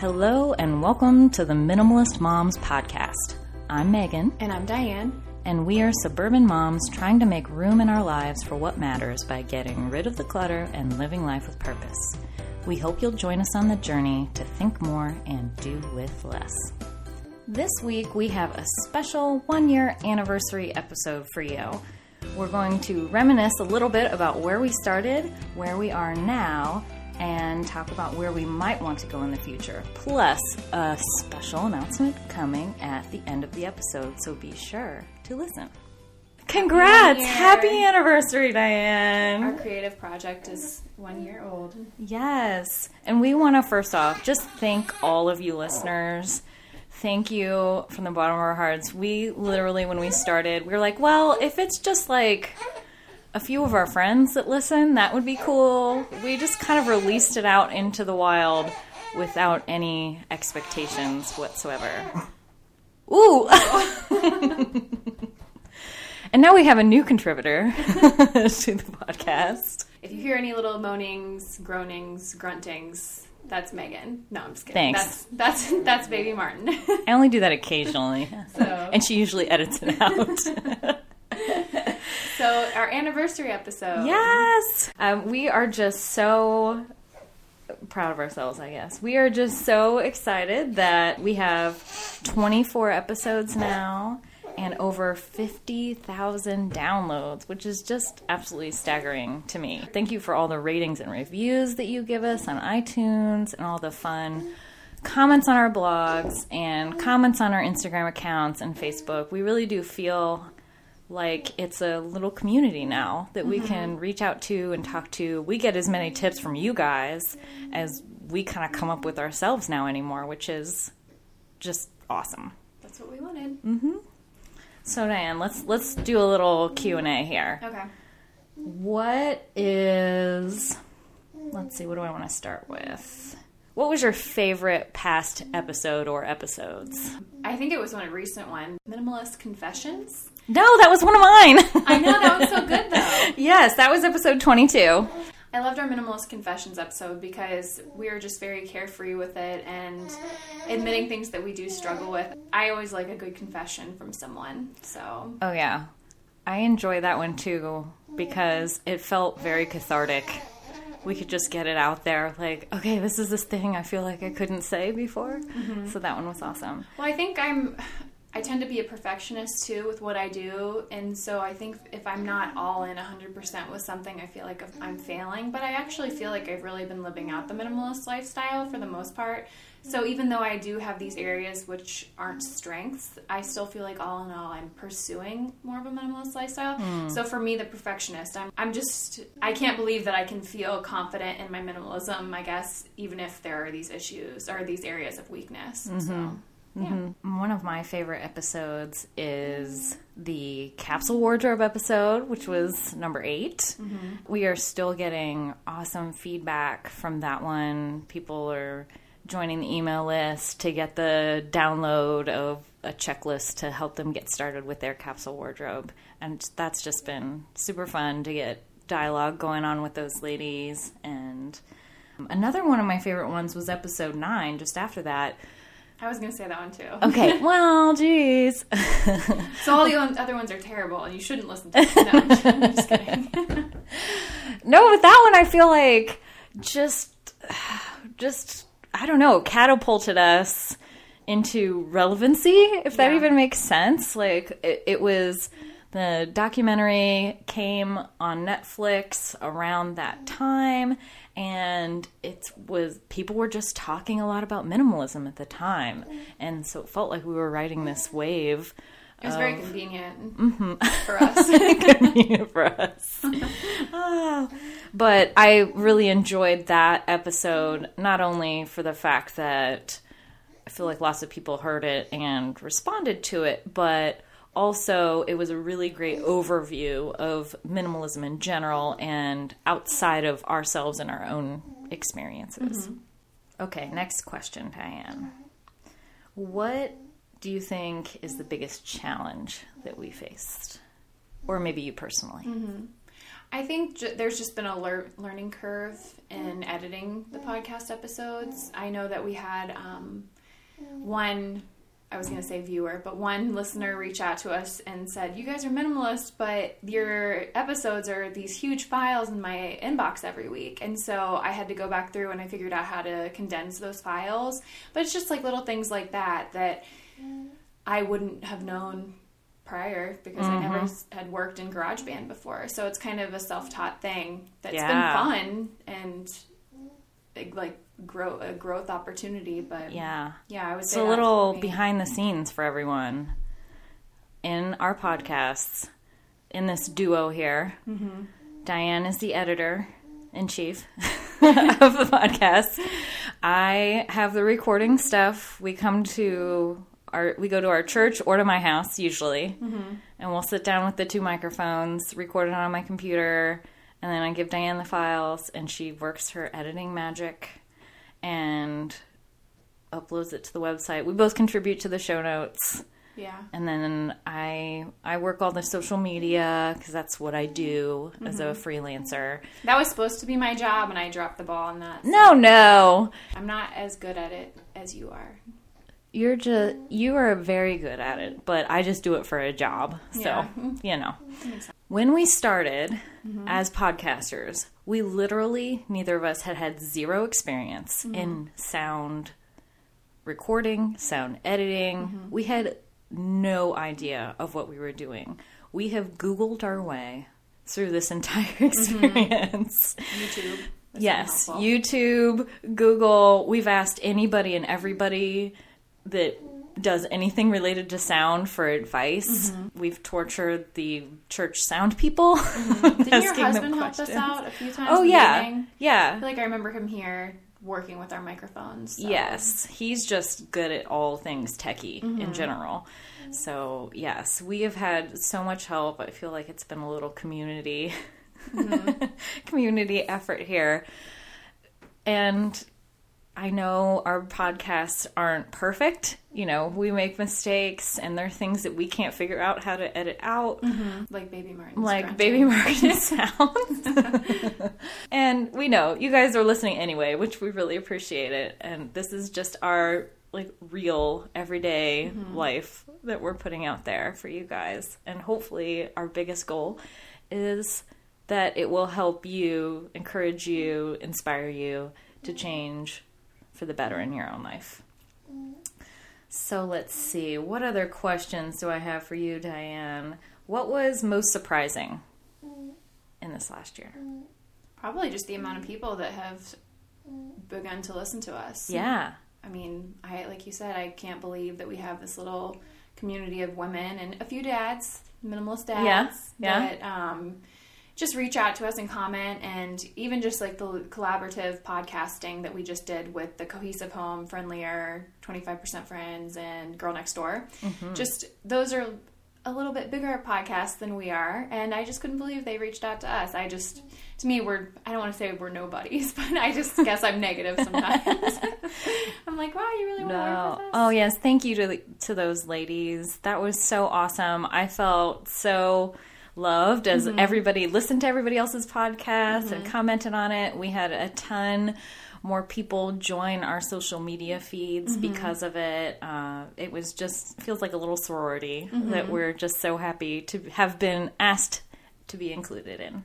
Hello, and welcome to the Minimalist Moms Podcast. I'm Megan, And I'm Diane. and we are suburban moms trying to make room in our lives for what matters by getting rid of the clutter and living life with purpose. We hope you'll join us on the journey to think more and do with less. This week, we have a special one year anniversary episode for you. We're going to reminisce a little bit about where we started, where we are now, and talk about where we might want to go in the future. Plus, a special announcement coming at the end of the episode, so be sure to listen. Congrats! Year. Happy anniversary, Diane! Our creative project is one year old. Yes. And we want to first off just thank all of you listeners. Thank you from the bottom of our hearts. We literally, when we started, we were like, well, if it's just like a few of our friends that listen, that would be cool. We just kind of released it out into the wild without any expectations whatsoever. Ooh! and now we have a new contributor to the podcast. If you hear any little moanings, groanings, gruntings, that's Megan. No, I'm just kidding. Thanks. That's that's that's baby Martin. I only do that occasionally. so and she usually edits it out. So our anniversary episode. yes! Um, we are just so proud of ourselves, I guess. We are just so excited that we have 24 episodes now and over 50,000 downloads, which is just absolutely staggering to me. Thank you for all the ratings and reviews that you give us on iTunes and all the fun comments on our blogs and comments on our Instagram accounts and Facebook. We really do feel like it's a little community now that we mm-hmm. can reach out to and talk to. We get as many tips from you guys as we kind of come up with ourselves now anymore, which is just awesome. That's what we wanted. Mm-hmm. So Diane, let's let's do a little Q and A here. Okay. What is? Let's see. What do I want to start with? What was your favorite past episode or episodes? I think it was one recent one. Minimalist Confessions. No, that was one of mine. I know that was so good though. yes, that was episode twenty-two. I loved our Minimalist Confessions episode because we were just very carefree with it and admitting things that we do struggle with. I always like a good confession from someone. So Oh yeah. I enjoy that one too because it felt very cathartic. We could just get it out there like, okay, this is this thing I feel like I couldn't say before. Mm-hmm. So that one was awesome. Well, I think I'm. I tend to be a perfectionist too with what I do, and so I think if I'm not all in 100% with something, I feel like I'm failing. But I actually feel like I've really been living out the minimalist lifestyle for the most part. So even though I do have these areas which aren't strengths, I still feel like all in all I'm pursuing more of a minimalist lifestyle. Hmm. So for me, the perfectionist, I'm, I'm just I can't believe that I can feel confident in my minimalism. I guess even if there are these issues or these areas of weakness. Mm-hmm. So. Yeah. Mm-hmm. One of my favorite episodes is the capsule wardrobe episode, which was number 8 mm-hmm. We are still getting awesome feedback from that one. People are joining the email list to get the download of a checklist to help them get started with their capsule wardrobe. And that's just been super fun to get dialogue going on with those ladies. And um, another one of my favorite ones was episode nine, just after that. I was gonna say that one too. Okay, well, geez. So all the other ones are terrible, and you shouldn't listen to them. No, I'm just kidding. no, but that one I feel like just, just I don't know, catapulted us into relevancy, if that Yeah. even makes sense. Like it, it was the documentary came on Netflix around that time and it was people were just talking a lot about minimalism at the time and so it felt like we were riding this wave It was very convenient for us. convenient for us. Ah. but I really enjoyed that episode, not only for the fact that I feel like lots of people heard it and responded to it, but also it was a really great overview of minimalism in general and outside of ourselves and our own experiences. Okay, next question, Diane. What do you think is the biggest challenge that we faced? Or maybe you personally? I think j- there's just been a lear- learning curve in editing the podcast episodes. I know that we had um, one, I was going to say viewer, but one listener reached out to us and said, You guys are minimalist, but your episodes are these huge files in my inbox every week. And so I had to go back through and I figured out how to condense those files. But it's just like little things like that that I wouldn't have known prior because I never mm-hmm. had worked in GarageBand before. So it's kind of a self-taught thing that's Yeah. been fun and like grow a growth opportunity. But yeah, Yeah. I was. It's a little behind the scenes for everyone in our podcasts, in this duo here. Mm-hmm. Diane is the editor in chief of the podcast. I have the recording stuff. We come to our, we go to our church or to my house usually, Mm-hmm. and we'll sit down with the two microphones, record it on my computer, and then I give Diane the files, and she works her editing magic and uploads it to the website. We both contribute to the show notes, Yeah. and then I I work all the social media because that's what I do as a Mm-hmm. freelancer. That was supposed to be my job, and I dropped the ball on that. No, no, I'm not as good at it as you are. you're just you are very good at it, but I just do it for a job. So Yeah. you know. When we started Mm-hmm. as podcasters, we literally, neither of us had had zero experience Mm-hmm. in sound recording, sound editing. Mm-hmm. We had no idea of what we were doing. We have Googled our way through this entire Mm-hmm. experience. YouTube. been Yes. YouTube, Google. We've asked anybody and everybody that does anything related to sound for advice. Mm-hmm. We've tortured the church sound people. Didn't your husband help us out a few times? Oh yeah. I yeah. feel like I remember him here working with our microphones. so- Yes, he's just good at all things techie Mm-hmm. in general. So yes, we have had so much help. I feel like it's been a little community Mm-hmm. community effort here. And I know our podcasts aren't perfect. You know, we make mistakes and there are things that we can't figure out how to edit out. Mm-hmm. Like Baby Martin. like baby Martin sounds. and we know you guys are listening anyway, which we really appreciate it. And this is just our like real everyday mm-hmm. life that we're putting out there for you guys. And hopefully our biggest goal is that it will help you, encourage you, inspire you to mm-hmm. change for the better in your own life. So let's see. What other questions do I have for you, Diane? What was most surprising in this last year? Probably just the amount of people that have begun to listen to us. Yeah. I mean, I like you said, I can't believe that we have this little community of women and a few dads, minimalist dads, Yeah, yeah. that um, just reach out to us and comment, and even just like the collaborative podcasting that we just did with the Cohesive Home, Friendlier, Twenty Five Percent Friends, and Girl Next Door. Mm-hmm. Just those are a little bit bigger podcasts than we are, and I just couldn't believe they reached out to us. I just, to me, we're I don't want to say we're nobodies, but I just guess I'm negative sometimes. I'm like, wow, you really want to work with us? Oh yes, thank you to to those ladies. That was so awesome. I felt so loved as mm-hmm. everybody listened to everybody else's podcast and mm-hmm. commented on it. We had a ton more people join our social media feeds mm-hmm. because of it. Uh, it was just feels like a little sorority that we're just so happy to have been asked to be included in.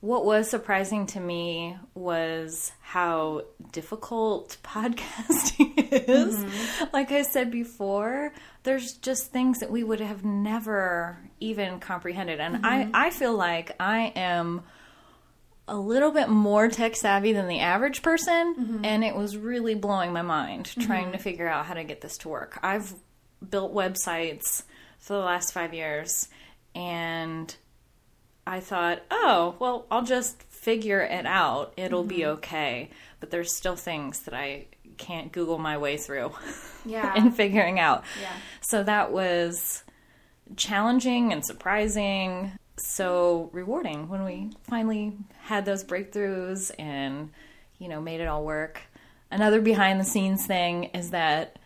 What was surprising to me was how difficult podcasting is. Mm-hmm. Like I said before, there's just things that we would have never even comprehended. And I, mm-hmm. I feel like I am a little bit more tech savvy than the average person, mm-hmm. and it was really blowing my mind trying to figure out how to get this to work. I've built websites for the last five years, and I thought, oh, well, I'll just figure it out. It'll be mm-hmm. okay. But there's still things that I can't Google my way through Yeah. in figuring out. Yeah. So that was challenging and surprising, so rewarding when we finally had those breakthroughs and, you know, made it all work. Another behind the scenes thing is that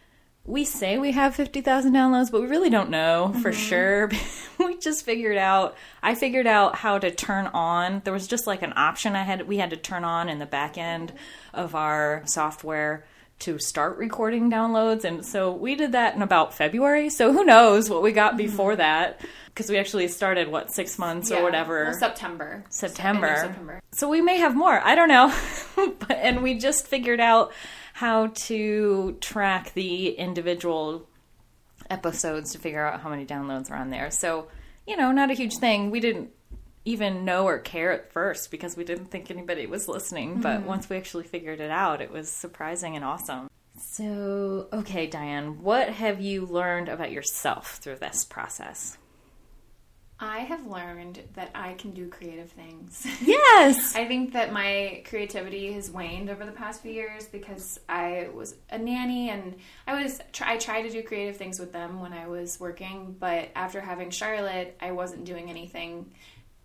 we say we have 50,000 downloads, but we really don't know for mm-hmm. sure. we just figured out I figured out how to turn on there was just like an option I had we had to turn on in the back end of our software to start recording downloads and so we did that in about February so who knows what we got mm-hmm. before that because we actually started what 6 months Yeah. or whatever Well, September. September. September. So we may have more. I don't know. But- and we just figured out how to track the individual episodes to figure out how many downloads are on there. So, you know, not a huge thing. We didn't even know or care at first because we didn't think anybody was listening. But mm-hmm. once we actually figured it out, it was surprising and awesome. So, okay, Diane, what have you learned about yourself through this process? I have learned that I can do creative things. Yes. I think that my creativity has waned over the past few years because I was a nanny and I was I tried to do creative things with them when I was working, but after having Charlotte, I wasn't doing anything.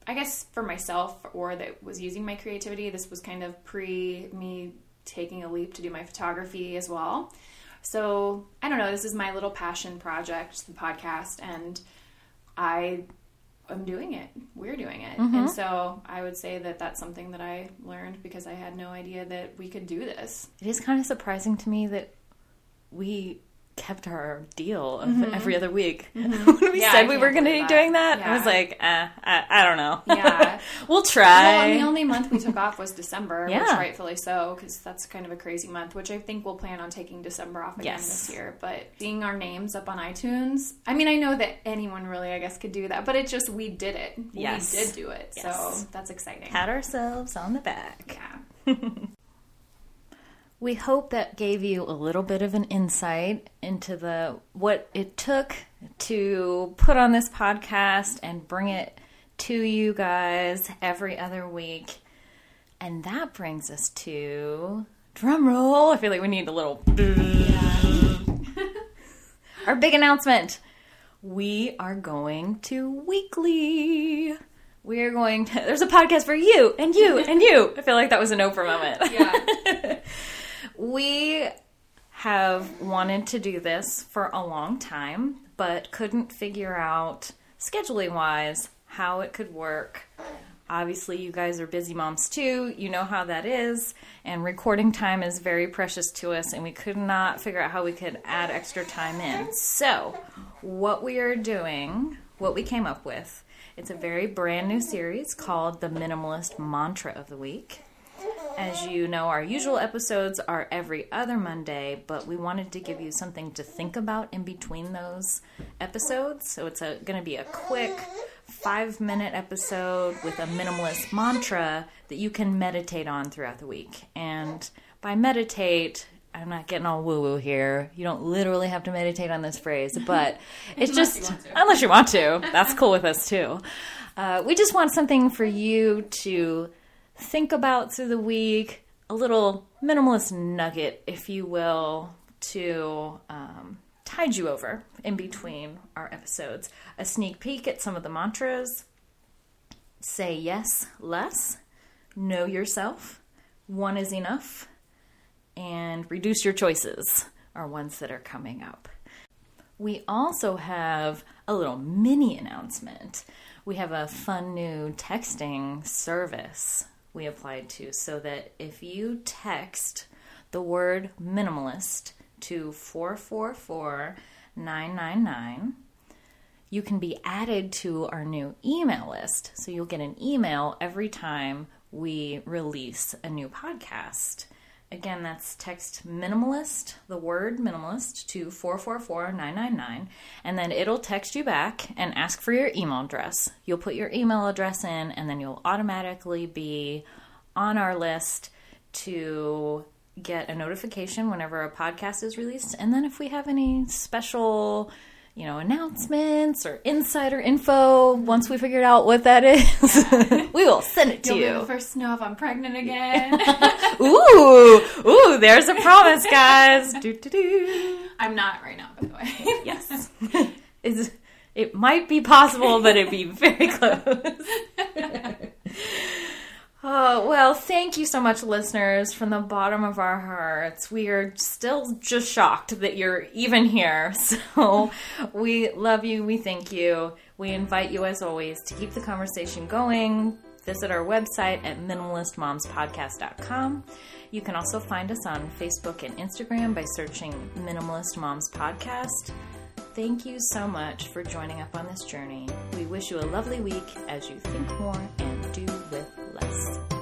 I guess for myself or that was using my creativity. This was kind of pre me taking a leap to do my photography as well. So I don't know. This is my little passion project, the podcast, and I am doing it. We're doing it. Mm-hmm. And so I would say that that's something that I learned because I had no idea that we could do this. It is kind of surprising to me that we kept our deal of every other week. when we Mm-hmm. Yeah, said I we were going to be that. doing that, I was like, eh, I, I don't know. Yeah. we'll try. Well, and the only month we took off was December, which Yeah. rightfully so, because that's kind of a crazy month, which I think we'll plan on taking December off again Yes. this year. But seeing our names up on iTunes, I mean, I know that anyone really, I guess, could do that, but it just, we did it. Yes. We did do it. Yes. So that's exciting. Pat ourselves on the back. Yeah. We hope that gave you a little bit of an insight into the what it took to put on this podcast and bring it to you guys every other week. And that brings us to drum roll. I feel like we need a little our big announcement. We are going to weekly. We are going to there's a podcast for you and you and you. I feel like that was an Oprah moment. Yeah. We have wanted to do this for a long time, but couldn't figure out scheduling wise how it could work. Obviously, you guys are busy moms too. You know how that is. And recording time is very precious to us, and we could not figure out how we could add extra time in. So, what we are doing, what we came up with, it's a very brand new series called The Minimalist Mantra of the Week. As you know, our usual episodes are every other Monday, but we wanted to give you something to think about in between those episodes. So it's going to be a quick five minute episode with a minimalist mantra that you can meditate on throughout the week. And by meditate, I'm not getting all woo woo here. You don't literally have to meditate on this phrase, but it's just you unless you want to. That's cool with us too. Uh, we just want something for you to think about through the week, a little minimalist nugget, if you will, to um, tide you over in between our episodes. A sneak peek at some of the mantras say yes less, know yourself, one is enough, and reduce your choices are ones that are coming up. We also have a little mini announcement. We have a fun new texting service we applied to so that if you text the word minimalist to 444-999, you can be added to our new email list. So you'll get an email every time we release a new podcast. Again, that's text minimalist, the word minimalist, to 444 999, and then it'll text you back and ask for your email address. You'll put your email address in, and then you'll automatically be on our list to get a notification whenever a podcast is released. And then if we have any special you know, announcements or insider info. Once we figured out what that is, we will send it to You'll you. the first know if I'm pregnant again. Ooh, ooh, there's a promise, guys. do, do, do. I'm not right now, by the way. Yes. It's, it might be possible, but it'd be very close. Oh, well, thank you so much, listeners, from the bottom of our hearts. We are still just shocked that you're even here. So we love you. We thank you. We invite you, as always, to keep the conversation going. Visit our website at minimalistmomspodcast.com. You can also find us on Facebook and Instagram by searching Minimalist Moms Podcast. Thank you so much for joining up on this journey. We wish you a lovely week as you think more and do with less.